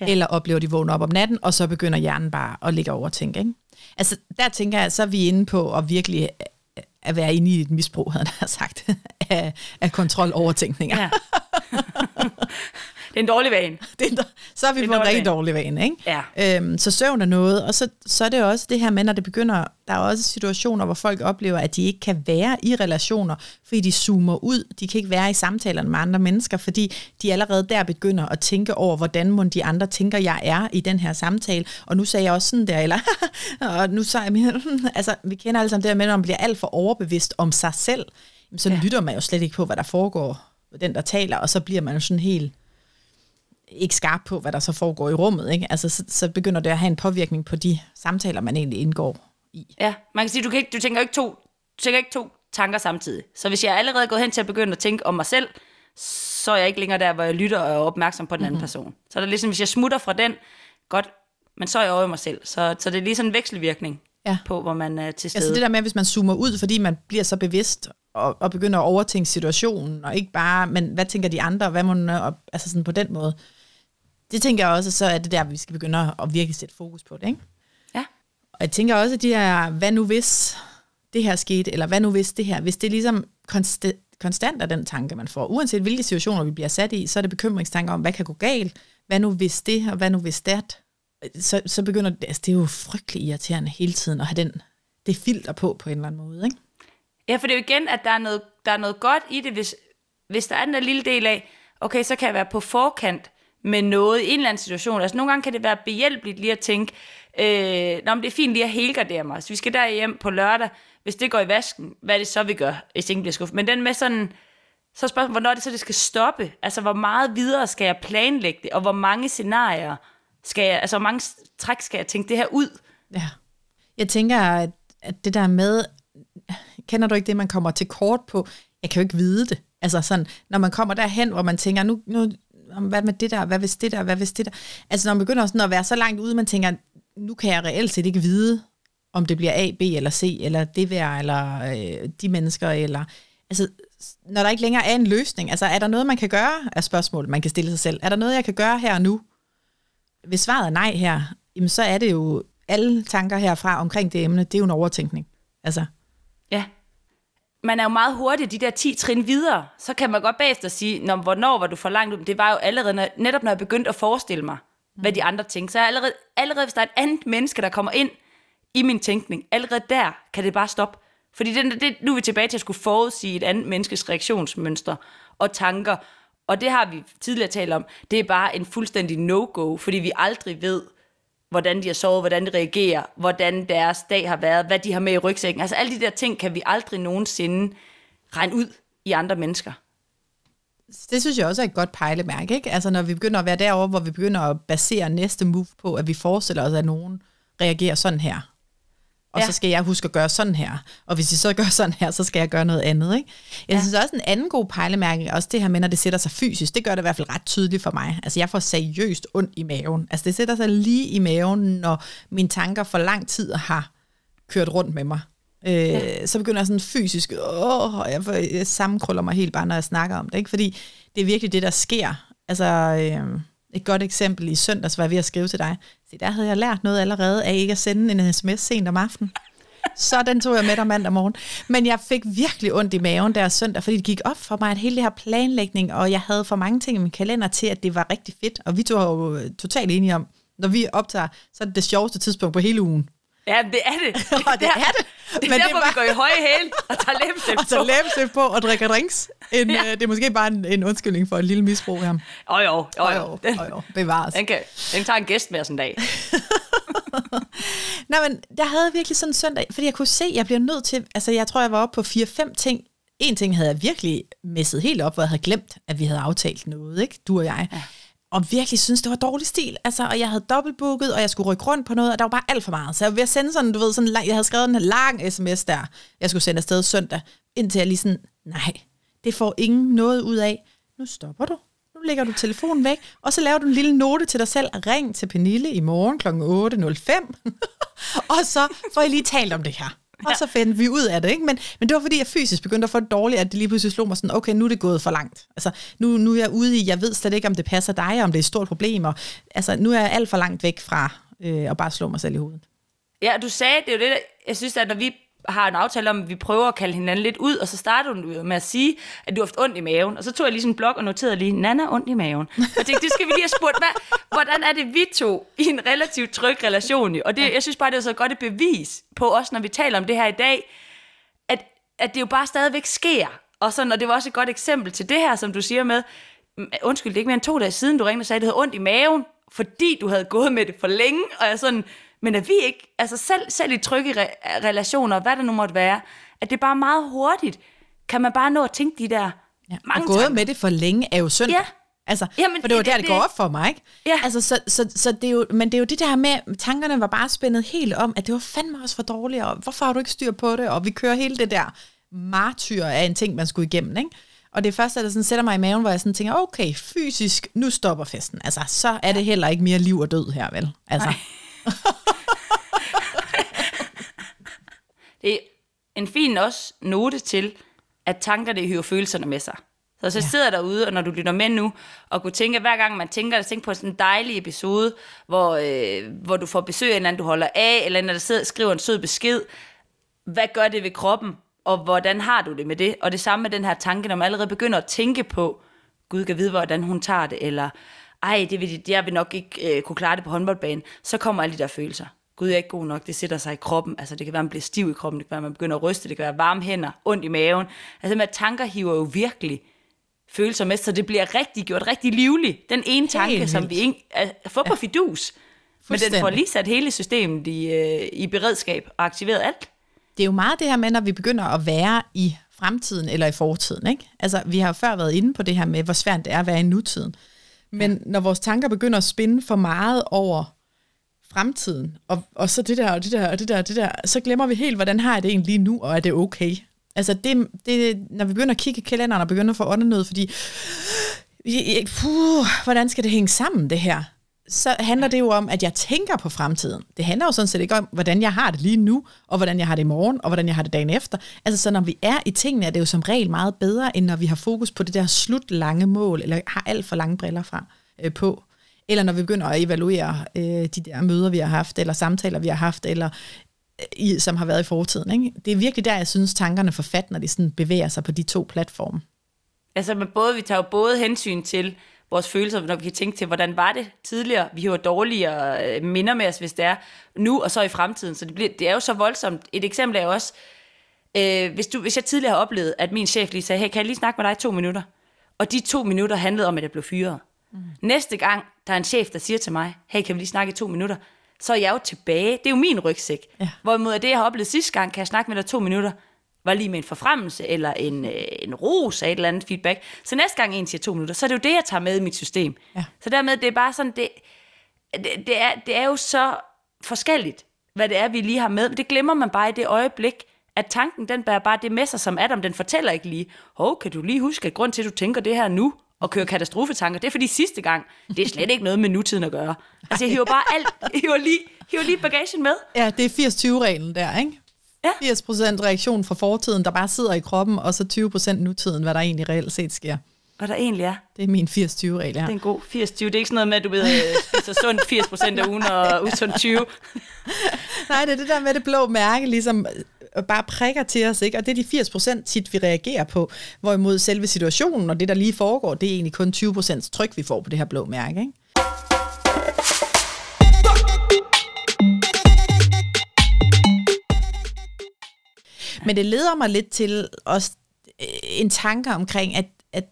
Ja. Eller oplever, de vågner op om natten, og så begynder hjernen bare at ligge og overtænke. Ikke? Altså der tænker jeg, så er vi inde på at virkelig at være inde i et misbrug, havde jeg sagt, af, af kontrol overtænkninger. Ja. Det er en dårlig vane. Det er, så har vi Det er fået en rigtig dårlig vane, ikke? Ja. Øhm, så søvn er noget, og så, så er det også det her med, når det begynder, der er også situationer, hvor folk oplever, at de ikke kan være i relationer, fordi de zoomer ud, de kan ikke være i samtalerne med andre mennesker, fordi de allerede der begynder at tænke over, hvordan må de andre tænker, jeg er i den her samtale, og nu sagde jeg også sådan der, eller, og nu sagde jeg, altså, vi kender alle sammen det her med, når man bliver alt for overbevidst om sig selv, så. Ja. lytter man jo slet ikke på, hvad der foregår, den der taler, og så bliver man jo sådan helt ikke skarp på, hvad der så foregår i rummet. Ikke? Altså, så, så begynder det at have en påvirkning på de samtaler, man egentlig indgår i. Ja, man kan sige, du, kan ikke, du tænker ikke to, du tænker ikke to tanker samtidig. Så hvis jeg er allerede gået hen til at begynde at tænke om mig selv, så er jeg ikke længere der, hvor jeg lytter og er opmærksom på den anden mm-hmm. person. Så er det ligesom, hvis jeg smutter fra den, godt, men så er jeg over i mig selv. Så, så det er lige sådan en vekselvirkning Ja. på, hvor man er til stede. Altså det der med, hvis man zoomer ud, fordi man bliver så bevidst og, og begynder at overtænke situationen, og ikke bare, men hvad tænker de andre, hvad må man, altså sådan på den måde. Det tænker jeg også, så er det der, vi skal begynde at, virkelig sætte fokus på det, ikke? Ja. Og jeg tænker også, at de her, hvad nu hvis det her skete, eller hvad nu hvis det her, hvis det ligesom konst- konstant er den tanke, man får, uanset hvilke situationer vi bliver sat i, så er det bekymringstanker om, hvad kan gå galt, hvad nu hvis det, og hvad nu hvis det, så, så begynder det, altså det er jo frygtelig irriterende hele tiden at have den, det filter på, på en eller anden måde, ikke? Ja, for det er jo igen, at der er noget, der er noget godt i det, hvis, hvis der er den der lille del af, okay, så kan jeg være på forkant med noget i en eller anden situation. Altså nogle gange kan det være behjælpeligt lige at tænke, øh, Nå, men det er fint lige at helgardere mig. Så vi skal der hjem på lørdag. Hvis det går i vasken, hvad er det så, vi gør, hvis ingen bliver skuffet? Men den med sådan, så er spørgsmålet, hvornår er det så, det skal stoppe? Altså, hvor meget videre skal jeg planlægge det, og hvor mange scenarier skal jeg, altså, hvor mange træk skal jeg tænke det her ud? Ja. Jeg tænker, at, at det der med, kender du ikke det, man kommer til kort på? Jeg kan jo ikke vide det. Altså sådan, når man kommer derhen, hvor man tænker, nu, nu hvad med det der, hvad hvis det der, hvad hvis det der? Altså når man begynder sådan at være så langt ude, man tænker, nu kan jeg reelt set ikke vide, om det bliver A, B eller C, eller det vær, eller øh, de mennesker, eller... Altså, når der ikke længere er en løsning, altså er der noget, man kan gøre, er spørgsmålet, man kan stille sig selv. Er der noget, jeg kan gøre her og nu? Hvis svaret er nej her, jamen så er det jo alle tanker herfra omkring det emne, det er jo en overtænkning. Altså, Ja. Man er jo meget hurtig de der 10 trin videre. Så kan man godt bagefter sige, Nå, hvornår var du for langt ud? Det var jo allerede, når, netop når jeg begyndte at forestille mig, hvad de andre tænkte. Så er jeg allerede, allerede, hvis der er et andet menneske, der kommer ind i min tænkning, allerede der kan det bare stoppe. Fordi det, det, nu er vi tilbage til at skulle forudsige et andet menneskes reaktionsmønster og tanker. Og det har vi tidligere talt om. Det er bare en fuldstændig no-go, fordi vi aldrig ved, hvordan de har sovet, hvordan de reagerer, hvordan deres dag har været, hvad de har med i rygsækken. Altså alle de der ting kan vi aldrig nogensinde regne ud i andre mennesker. det synes jeg også er et godt pejlemærke, ikke? Altså når vi begynder at være derovre, hvor vi begynder at basere næste move på, at vi forestiller os, at nogen reagerer sådan her. Og ja. Så skal jeg huske at gøre sådan her. Og hvis I så gør sådan her, så skal jeg gøre noget andet. Ikke? Jeg Ja. synes også, en anden god pejlemærke, også det her med, når det sætter sig fysisk, det gør det i hvert fald ret tydeligt for mig. Altså jeg får seriøst ondt i maven. Altså det sætter sig lige i maven, når mine tanker for lang tid har kørt rundt med mig. Øh, ja. Så begynder jeg sådan fysisk, åh, og jeg, får, jeg sammenkrøller mig helt bare, når jeg snakker om det. Ikke? Fordi det er virkelig det, der sker. Altså, øh, et godt eksempel i søndags var jeg ved at skrive til dig. Se, der havde jeg lært noget allerede af ikke at sende en sms sent om aftenen. Så den tog jeg med dig mandag morgen. Men jeg fik virkelig ondt i maven der søndag, fordi det gik op for mig, at hele det her planlægning, og jeg havde for mange ting i min kalender til, at det var rigtig fedt. Og vi tog jo totalt enige om, når vi optager, så er det det sjoveste tidspunkt på hele ugen. Ja, det er det. Og det er det. Det er Men det derfor, var- vi går i høje hæl og tager læbestift Og så på. læbestift på og drikker drinks. En, Ja. øh, det er måske bare en, en undskyldning for et lille misbrug her. Jo, jo, jo, jo. Den, jo, jo. Bevares. den, kan, den tager en gæst med os en dag. Nej, men jeg havde virkelig sådan en søndag, fordi jeg kunne se, at jeg bliver nødt til, altså jeg tror, jeg var oppe på 4-5 ting. En ting havde jeg virkelig misset helt op, hvor jeg havde glemt, at vi havde aftalt noget, ikke? Du og jeg. Ja. Og virkelig synes, det var dårlig stil. Altså, og jeg havde dobbeltbooket, og jeg skulle rykke rundt på noget, og der var bare alt for meget. Så jeg var ved at sende sådan, du ved, sådan lang, jeg havde skrevet en lang sms der, jeg skulle sende afsted søndag, indtil jeg lige sådan, nej, det får ingen noget ud af. Nu stopper du. Nu lægger du telefonen væk, og så laver du en lille note til dig selv. Ring til Pernille i morgen kl. 8.05. og så får I lige talt om det her. Og så finder vi ud af det, ikke? Men, men det var fordi, jeg fysisk begyndte at få det dårligt, at det lige pludselig slog mig sådan, okay, nu er det gået for langt. Altså, nu, nu er jeg ude i, jeg ved slet ikke, om det passer dig, om det er et stort problem, og altså, nu er jeg alt for langt væk fra øh, at bare slå mig selv i hovedet. Ja, du sagde, det er jo det, der, jeg synes, at når vi har en aftale om, at vi prøver at kalde hinanden lidt ud, og så starter hun med at sige, at du har haft ondt i maven. Og så tog jeg lige sådan en blog og noterede lige, Nana ondt i maven. Og jeg tænkte, det skal vi lige have spurgt, hvad, hvordan er det vi to i en relativt tryg relation? Og det, jeg synes bare, det er så godt et bevis på os, når vi taler om det her i dag, at, at det jo bare stadigvæk sker. Og, sådan, og det var også et godt eksempel til det her, som du siger med, mm, undskyld, det er ikke mere end to dage siden, du ringede og sagde, at det havde ondt i maven, fordi du havde gået med det for længe, og jeg sådan, men at vi ikke, altså selv, selv i trygge re- relationer, hvad det nu måtte være, at det er bare meget hurtigt, kan man bare nå at tænke de der Ja. mange og gået tanker. med det for længe er jo synd. Ja. Altså, Jamen, for det var det- der, det, det- går op for mig, ikke? Ja. Altså, så, så, så det er jo, men det er jo det der med, tankerne var bare spændet helt om, at det var fandme også for dårligt, og hvorfor har du ikke styr på det? Og vi kører hele det der martyr af en ting, man skulle igennem, ikke? Og det er først, at der sådan sætter mig i maven, hvor jeg sådan tænker, okay, fysisk, nu stopper festen. Altså, så er det heller ikke mere liv og død her, vel? Altså, Det er en fin også note til, at tankerne hiver følelserne med sig. Så så Ja. sidder derude, og når du lytter med nu, og kunne tænke, hver gang man tænker, at tænke på sådan en dejlig episode, hvor, øh, hvor du får besøg af en eller anden, du holder af, eller en, der sidder, skriver en sød besked. Hvad gør det ved kroppen, og hvordan har du det med det? Og det samme med den her tanke, når man allerede begynder at tænke på, Gud kan vide, hvordan hun tager det, eller ej, det vil, jeg vil nok ikke øh, kunne klare det på håndboldbanen, så kommer alle de der følelser. Gud, jeg er ikke god nok, det sætter sig i kroppen. Altså, det kan være, man bliver stiv i kroppen, det kan være, man begynder at ryste, det kan være varme hænder, ondt i maven. Altså, med tanker hiver jo virkelig følelser med, så det bliver rigtig gjort, rigtig livligt. Den ene tanke, Helt som vi ikke er, får på fidus, men den får lige sat hele systemet i, øh, i beredskab og aktiveret alt. det er jo meget det her med, når vi begynder at være i fremtiden eller i fortiden. Ikke? Altså, vi har jo før været inde på det her med, hvor svært det er at være i nutiden. Men når vores tanker begynder at spinde for meget over fremtiden, og, og så det der, og det der, og det der, og det der, så glemmer vi helt, hvordan har jeg det egentlig lige nu, og er det okay? Altså, det, det, når vi begynder at kigge i kalenderen og begynder at få åndenød, fordi, puh, hvordan skal det hænge sammen, det her? Så handler det jo om, at jeg tænker på fremtiden. Det handler jo sådan set ikke om, hvordan jeg har det lige nu, og hvordan jeg har det i morgen, og hvordan jeg har det dagen efter. Altså, så når vi er i tingene, er det jo som regel meget bedre, end når vi har fokus på det der slutlange mål, eller har alt for lange briller fra, øh, på. Eller når vi begynder at evaluere øh, de der møder, vi har haft, eller samtaler, vi har haft, eller øh, i, som har været i fortiden. Ikke? Det er virkelig der, jeg synes, tankerne får fat, når de sådan bevæger sig på de to platforme. Altså, men både, vi tager jo både hensyn til vores følelser, når vi kan tænke til, hvordan var det tidligere? Vi har dårligere øh, minder med os, hvis det er nu, og så i fremtiden. Så det, bliver, det er jo så voldsomt. Et eksempel er jo også, øh, hvis, du, hvis jeg tidligere har oplevet, at min chef lige sagde, hey, kan jeg lige snakke med dig i to minutter? Og de to minutter handlede om, at jeg blev fyret. Mm. Næste gang, der er en chef, der siger til mig, hey, kan vi lige snakke i to minutter? Så er jeg jo tilbage. Det er jo min rygsæk. Ja. Hvorimod det, jeg har oplevet sidste gang, kan jeg snakke med dig to minutter, var lige med en forfremmelse, eller en, øh, en ros af et eller andet feedback. Så næste gang en siger to minutter, så er det jo det, jeg tager med i mit system. Ja. Så dermed, det er bare sådan, det, det, det, er, det er jo så forskelligt, hvad det er, vi lige har med. Men det glemmer man bare i det øjeblik, at tanken, den bærer bare det med sig, som Adam, den fortæller ikke lige, hov, kan du lige huske, at grund til, at du tænker det her nu, og kører katastrofetanker, det er fordi sidste gang, det er slet ikke noget med nutiden at gøre. Altså, jeg hiver bare alt, jeg hiver lige, hiver lige bagagen med. Ja, det er 80-20-reglen der, ikke? Ja. 80% reaktion fra fortiden, der bare sidder i kroppen, og så 20% nutiden, hvad der egentlig reelt set sker. Hvad der egentlig er. Det er min 80-20-regel, ja. Det er en god 80-20. Det er ikke sådan noget med, at du ved, spiser sundt 80 procent af ugen og usund 20. Nej, det er det der med det blå mærke, ligesom øh, bare prikker til os, ikke? Og det er de 80% tit, vi reagerer på. Hvorimod selve situationen og det, der lige foregår, det er egentlig kun 20% tryk, vi får på det her blå mærke, ikke? Men det leder mig lidt til også øh, en tanke omkring, at, at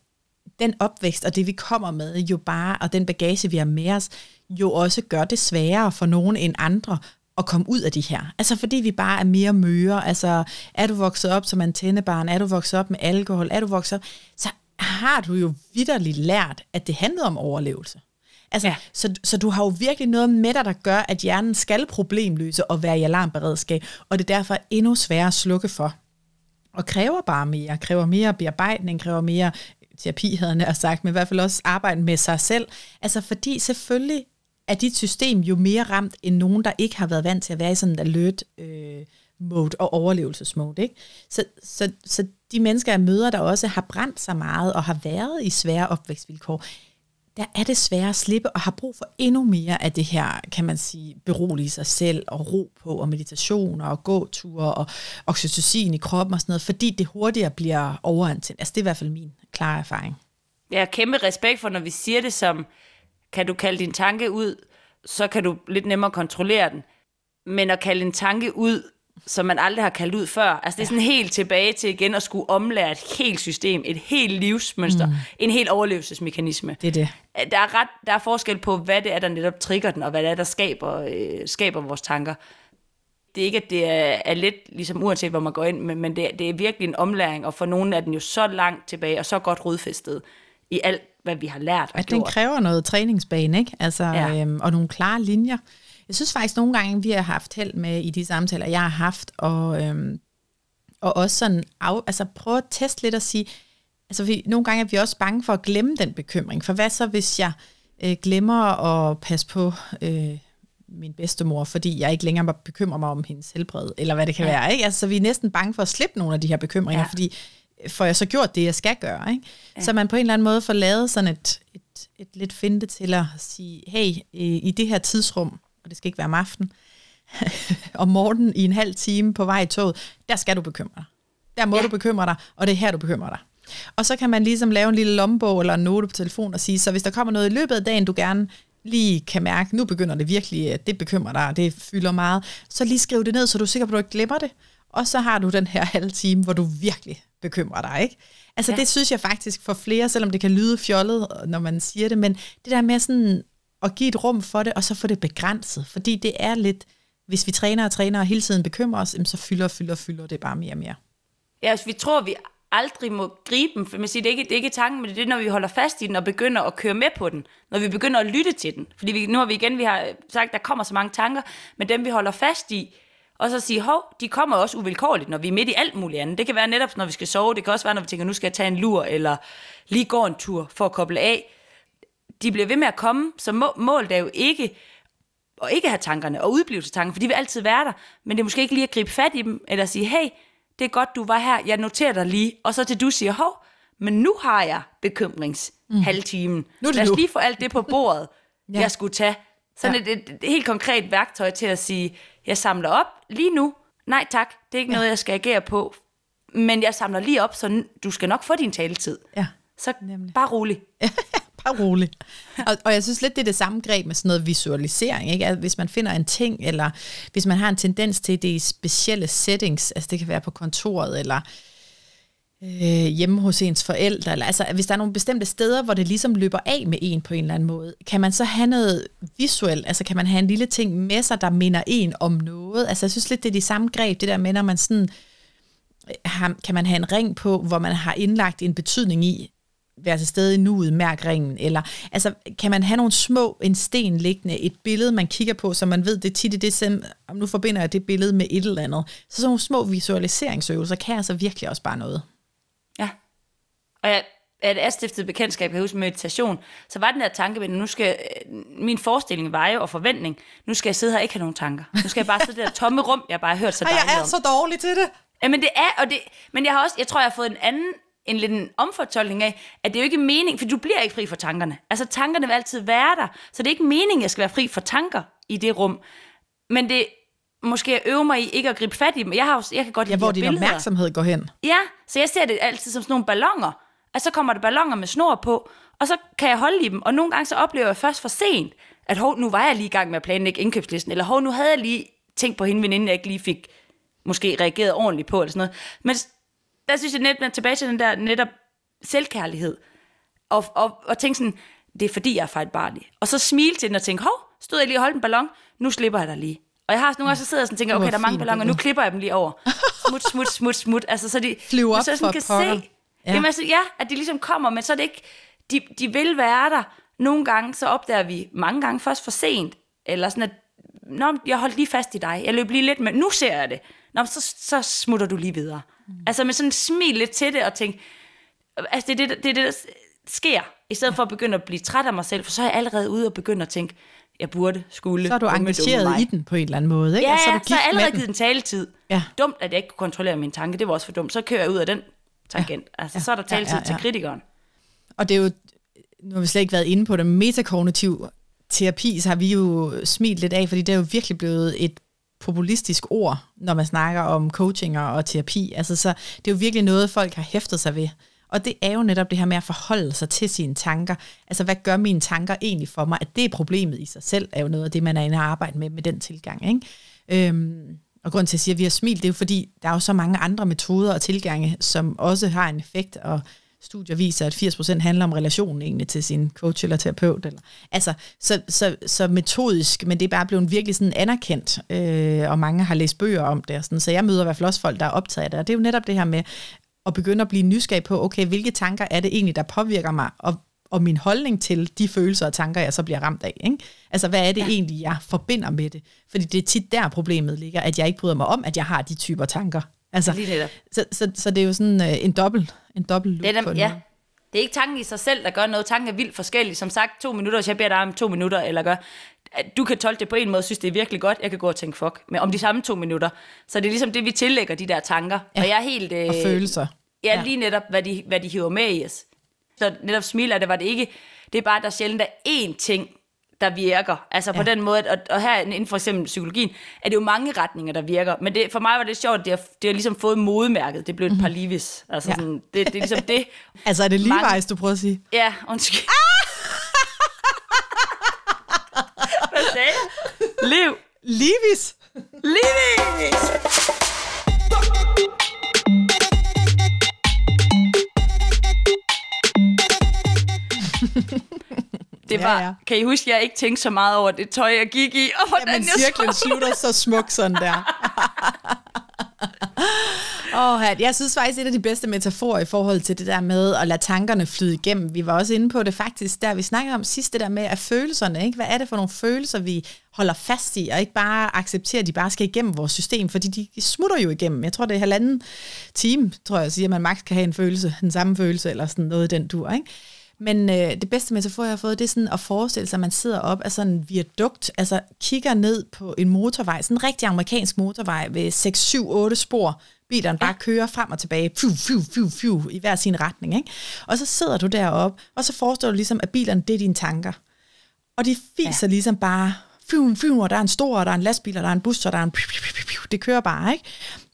den opvækst og det, vi kommer med, jo bare, og den bagage, vi har med os, jo også gør det sværere for nogen end andre at komme ud af de her. Altså fordi vi bare er mere møre. Altså er du vokset op som antennebarn, er du vokset op med alkohol, er du vokset op, så har du jo vidderligt lært, at det handlede om overlevelse. Altså, ja. Så, så du har jo virkelig noget med dig, der gør, at hjernen skal problemløse og være i alarmberedskab, og det er derfor endnu sværere at slukke for. Og kræver bare mere, kræver mere bearbejdning, kræver mere terapi, havde jeg sagt, men i hvert fald også arbejde med sig selv. Altså fordi selvfølgelig er dit system jo mere ramt end nogen, der ikke har været vant til at være i sådan en alert øh, mode og overlevelsesmode. Ikke? Så, så, så de mennesker, jeg møder, der også har brændt sig meget og har været i svære opvækstvilkår, der er det svære at slippe og har brug for endnu mere af det her, kan man sige, berolige sig selv og ro på og meditationer og gåture og oxytocin i kroppen og sådan noget, fordi det hurtigere bliver overantændt. Altså det er i hvert fald min klare erfaring. Jeg har kæmpe respekt for, når vi siger det som, kan du kalde din tanke ud, så kan du lidt nemmere kontrollere den. Men at kalde en tanke ud, som man aldrig har kaldt ud før. Altså det er sådan helt tilbage til igen at skulle omlære et helt system, et helt livsmønster, mm. en helt overlevelsesmekanisme. Det er det. Der er, ret, der er forskel på, hvad det er, der netop trigger den, og hvad det er, der skaber, øh, skaber vores tanker. Det er ikke, at det er, er let, ligesom uanset hvor man går ind, men, men det, det er virkelig en omlæring, og for nogle er den jo så langt tilbage, og så godt rodfæstet i alt, hvad vi har lært og At den gjort. kræver noget træningsbane, ikke? Altså, Ja. øhm, og nogle klare linjer. Jeg synes faktisk nogle gange, vi har haft held med i de samtaler, jeg har haft, og, øhm, og også sådan af, altså prøve at teste lidt og sige, altså vi, nogle gange er vi også bange for at glemme den bekymring, for hvad så hvis jeg øh, glemmer at passe på øh, min bedstemor, fordi jeg ikke længere bekymrer mig om hendes helbred, eller hvad det kan ja. være, ikke? Altså så vi er næsten bange for at slippe nogle af de her bekymringer, Ja. fordi får jeg så gjort det, jeg skal gøre, ikke? Ja. Så man på en eller anden måde får lavet sådan et, et, et lidt finte til at sige, hey, i i det her tidsrum, og det skal ikke være om aftenen, om morgenen i en halv time på vej i toget, der skal du bekymre dig. Der må Ja. du bekymre dig, og det er her, du bekymrer dig. Og så kan man ligesom lave en lille lommebog eller en note på telefon og sige, så hvis der kommer noget i løbet af dagen, du gerne lige kan mærke, nu begynder det virkelig, at det bekymrer dig, det fylder meget, så lige skriv det ned, så du er sikker på, at du ikke glemmer det. Og så har du den her halve time, hvor du virkelig bekymrer dig, ikke? Altså Ja. ja. det synes jeg faktisk for flere, selvom det kan lyde fjollet, når man siger det, men det der med sådan at give et rum for det, og så få det begrænset, fordi det er lidt, hvis vi træner og træner og hele tiden bekymrer os, så fylder og fylder og fylder det bare mere og mere. Ja, altså, vi tror, vi aldrig må gribe den, for man siger, det, er ikke, det er ikke tanken, men det er det, når vi holder fast i den og begynder at køre med på den, når vi begynder at lytte til den. Fordi vi, nu har vi igen, vi har sagt, der kommer så mange tanker, men dem vi holder fast i, og så sige, hov, de kommer også uvilkårligt, når vi er midt i alt muligt andet. Det kan være netop, når vi skal sove, det kan også være, når vi tænker, nu skal jeg tage en lur, eller lige gå en tur for at koble af. De bliver ved med at komme, så må, målet er jo ikke og ikke have tankerne og udblivelsestanker, for de vil altid være der, men det er måske ikke lige at gribe fat i dem, eller sige, hey, det er godt, du var her, jeg noterer dig lige, og så til du siger, hov, men nu har jeg bekymrings halvtimen. Mm. Nu Lad os lige få alt det på bordet, ja. Jeg skulle tage. Sådan Ja. et, et, et helt konkret værktøj til at sige, jeg samler op lige nu. Nej tak, det er ikke ja. noget, jeg skal agere på. Men jeg samler lige op, så du skal nok få din taletid. Ja, Så nemlig. bare rolig. bare rolig. Og, og jeg synes lidt, det er det samme greb med sådan noget visualisering. Ikke? At hvis man finder en ting, eller hvis man har en tendens til det i specielle settings, altså det kan være på kontoret, eller øh, hjemme hos ens forældre, eller altså hvis der er nogle bestemte steder, hvor det ligesom løber af med en på en eller anden måde, kan man så have noget visuelt, altså kan man have en lille ting med sig, der minder en om noget? Altså jeg synes lidt, det er de samme greb, det der med, når man sådan, øh, har, kan man have en ring på, hvor man har indlagt en betydning i, være til stede i nuet, mærk ringen, eller altså, kan man have nogle små, en sten liggende, et billede, man kigger på, så man ved, det er tit i det, som, om nu forbinder jeg det billede med et eller andet. Så sådan nogle små visualiseringsøvelser kan altså virkelig også bare noget. Ja. Og jeg, at jeg stiftede bekendtskab, jeg kan huske meditation, så var den der tanke, men nu skal, øh, min forestilling var jo, og forventning, nu skal jeg sidde her og ikke have nogen tanker. Nu skal jeg bare sidde i det der tomme rum, jeg bare har hørt så dejligt om. dårlig til det. Jamen det er, og det, men jeg har også, jeg tror, jeg har fået en anden, en lidt en omfortolkning af, at det er jo ikke mening, for du bliver ikke fri for tankerne. Altså tankerne vil altid være der, så det er ikke meningen, at jeg skal være fri for tanker i det rum. Men det måske at øve mig i ikke at gribe fat i dem. Jeg, har, jo- jeg kan godt Ja, lide hvor de her din billeder. opmærksomhed går hen. Ja, så jeg ser det altid som sådan nogle ballonger. Altså, så kommer der ballonger med snor på, og så kan jeg holde i dem. Og nogle gange så oplever jeg først for sent, at hov, nu var jeg lige i gang med at planlægge indkøbslisten, eller hov, nu havde jeg lige tænkt på hende veninde, jeg ikke lige fik måske reageret ordentligt på, eller sådan noget. Men der synes jeg net, tilbage til den der netop selvkærlighed, og, og, og tænke sådan, det er fordi, jeg er fejlbarlig. Og så smile til den og tænke, hov, stod jeg lige og holdt en ballon, nu slipper jeg dig lige. Og jeg har nogle gange så sidder jeg og tænker, okay, der er mange balloner, nu klipper jeg dem lige over. Smut, smut, smut, smut. Altså, så de, Flyve op så sådan for kan pokker. se, Ja. ja. Jamen, altså, ja, at de ligesom kommer, men så er det ikke, de, de vil være der. Nogle gange, så opdager vi mange gange først for sent, eller sådan at, Nå, jeg holdt lige fast i dig, jeg løb lige lidt med, nu ser jeg det. Nå, så, så smutter du lige videre. Mm. Altså med sådan smil lidt til det, og tænke, altså det er det, det, er det der sker, i stedet for at begynde at blive træt af mig selv, for så er jeg allerede ude og begynde at tænke, jeg burde, skulle, Så er du engageret i den på en eller anden måde. Ikke? Ja, Altså, ja, er så du har jeg allerede givet den taletid. Ja. Dumt, at jeg ikke kunne kontrollere min tanke, det var også for dumt. Så kører jeg ud af den tangent. Altså, så er der taletid ja, ja, ja. til kritikeren. Og det er jo nu har vi slet ikke været inde på det, metakognitiv terapi, så har vi jo smilt lidt af, fordi det er jo virkelig blevet et populistisk ord, når man snakker om coaching og terapi. Altså, så det er jo virkelig noget, folk har hæftet sig ved. Og det er jo netop det her med at forholde sig til sine tanker. Altså, hvad gør mine tanker egentlig for mig? At det er problemet i sig selv, er jo noget af det, man er inde og arbejde med, med den tilgang. Ikke? Øhm, og grund til at sige, at vi har smilt, det er jo fordi, der er jo så mange andre metoder og tilgange, som også har en effekt, og studier viser, at 80% handler om relationen egentlig til sin coach eller terapeut. Eller, altså, så, så, så metodisk, men det er bare blevet virkelig sådan anerkendt, øh, og mange har læst bøger om det. Og sådan, så jeg møder i hvert fald også folk, der er optaget af det. Og det er jo netop det her med at begynde at blive nysgerrig på, okay, hvilke tanker er det egentlig, der påvirker mig, og, og min holdning til de følelser og tanker, jeg så bliver ramt af. Ikke? Altså, hvad er det ja. egentlig, jeg forbinder med det? Fordi det er tit der problemet ligger, at jeg ikke bryder mig om, at jeg har de typer tanker. Altså, Lige så, så, så det er jo sådan uh, en dobbelt, en dobbelt loop Det er, på dem, det. ja. det er ikke tanken i sig selv, der gør noget. Tanken er vildt forskellig. Som sagt, to minutter, hvis jeg beder dig om to minutter, eller gør, du kan tolke det på en måde, synes det er virkelig godt. Jeg kan gå og tænke, fuck, men om de samme to minutter. Så det er ligesom det, vi tillægger de der tanker. Ja. Og jeg er helt... Øh, Og følelser. Ja, Ja. lige netop, hvad de, hvad de hiver med i os. Så netop smiler, det var det ikke. Det er bare, at der sjældent er én ting, der virker. Altså på Ja. den måde, at, og, og her inden for eksempel psykologien, er det jo mange retninger, der virker. Men det, for mig var det sjovt, at det har, det har ligesom fået modemærket. Det blev et par livis. Altså Mhm. Ja. sådan, det, det er ligesom det. Altså, er det Mange- Levi's, du prøver at sige? Ja, undskyld. Hvad sagde? Liv. Levi's? Livis! Det Ja, var, ja. kan I huske, at jeg ikke tænkte så meget over det tøj, jeg gik i, og hvordan Jamen, jeg cirklen slutter så smukt sådan der. Oh, jeg synes faktisk, et af de bedste metaforer i forhold til det der med at lade tankerne flyde igennem. Vi var også inde på det faktisk, der vi snakkede om sidst, det der med at følelserne, ikke? hvad er det for nogle følelser, vi holder fast i, og ikke bare accepterer, at de bare skal igennem vores system, fordi de de smutter jo igennem. Jeg tror, det er halvanden time, tror jeg, siger, at man maks kan have en følelse, den samme følelse, eller sådan noget i den dur, ikke? Men øh, det bedste metafor, jeg har fået, det er sådan at forestille sig, at man sidder op af sådan en viadukt, altså kigger ned på en motorvej, sådan en rigtig amerikansk motorvej ved 6, 7, 8 spor. Bilerne bare kører frem og tilbage, fiu, fiu, fiu, fiu, i hver sin retning. Ikke? Og så sidder du deroppe, og så forestiller du ligesom, at bilerne, det er dine tanker. Og de fiser ja. ligesom bare, fiu, fiu, og der er en stor, og der er en lastbil, og der er en bus, og der er en piu, piu, piu, piu, det kører bare, ikke?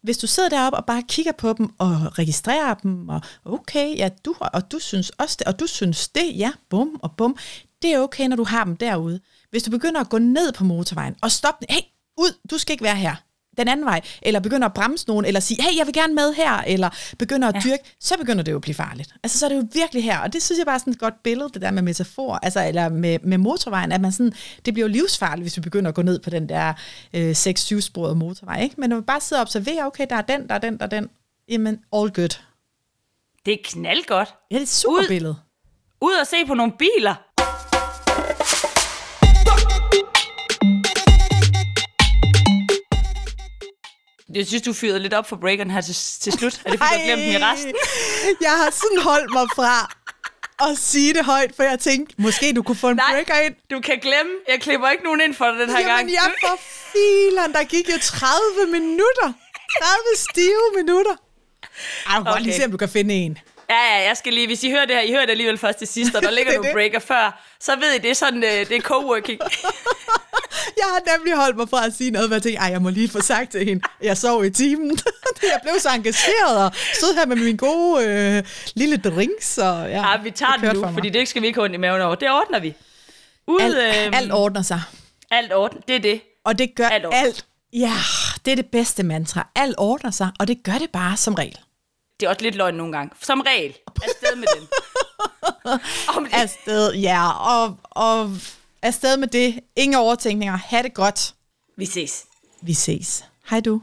Hvis du sidder deroppe og bare kigger på dem, og registrerer dem, og okay, ja, du, og du synes også det, og du synes det, ja, bum og bum, det er okay, når du har dem derude. Hvis du begynder at gå ned på motorvejen, og stoppe, hey, ud, du skal ikke være her, den anden vej, eller begynder at bremse nogen, eller sige, hey, jeg vil gerne med her, eller begynder at Ja. dyrke, så begynder det jo at blive farligt. Altså, så er det jo virkelig her, og det synes jeg bare er sådan et godt billede, det der med metafor, altså, eller med, med motorvejen, at man sådan, det bliver jo livsfarligt, hvis vi begynder at gå ned på den der øh, 6-7-sporede motorvej, ikke? Men når vi bare sidder og observerer, okay, der er den, der er den, der er den, jamen, all good. Det er knaldgodt. Ja, det er et super Ud. billede. Ud og se på nogle biler. Jeg synes, du fyrede lidt op for breakeren her til, til slut. Er det fordi, du har glemt den i resten? Jeg har sådan holdt mig fra at sige det højt, for jeg tænkte, måske du kunne få en Nej, breaker ind. du kan glemme. Jeg klipper ikke nogen ind for dig den her Jamen, gang. jeg for filen, der gik jo 30 minutter. 30 stive minutter. Ej, du kan godt lige Okay. se, om du kan finde en. Ja, ja, jeg skal lige, hvis I hører det her, I hører det alligevel først til sidst, og der ligger er nogle breaker før, så ved I, det er sådan, øh, det er coworking. Jeg har nemlig holdt mig fra at sige noget, hvor jeg tænkte, ej, jeg må lige få sagt til hende. Jeg sov i timen. jeg blev så engageret og stod her med min gode øh, lille drinks. Og, ja, Ja, vi tager det kørte nu, for fordi det skal vi ikke have i maven over. Det ordner vi. Ud, alt, øhm, alt ordner sig. alt orden, det er det. Og det gør alt alt, ordner alt. Ja, det er det bedste mantra. Alt ordner sig, og det gør det bare som regel. Det er også lidt løgn nogle gange. Som regel. Afsted med den. Det. Afsted, ja, og, og afsted med det. Ingen overtænkninger. Ha' det godt. Vi ses. Vi ses. Hej du.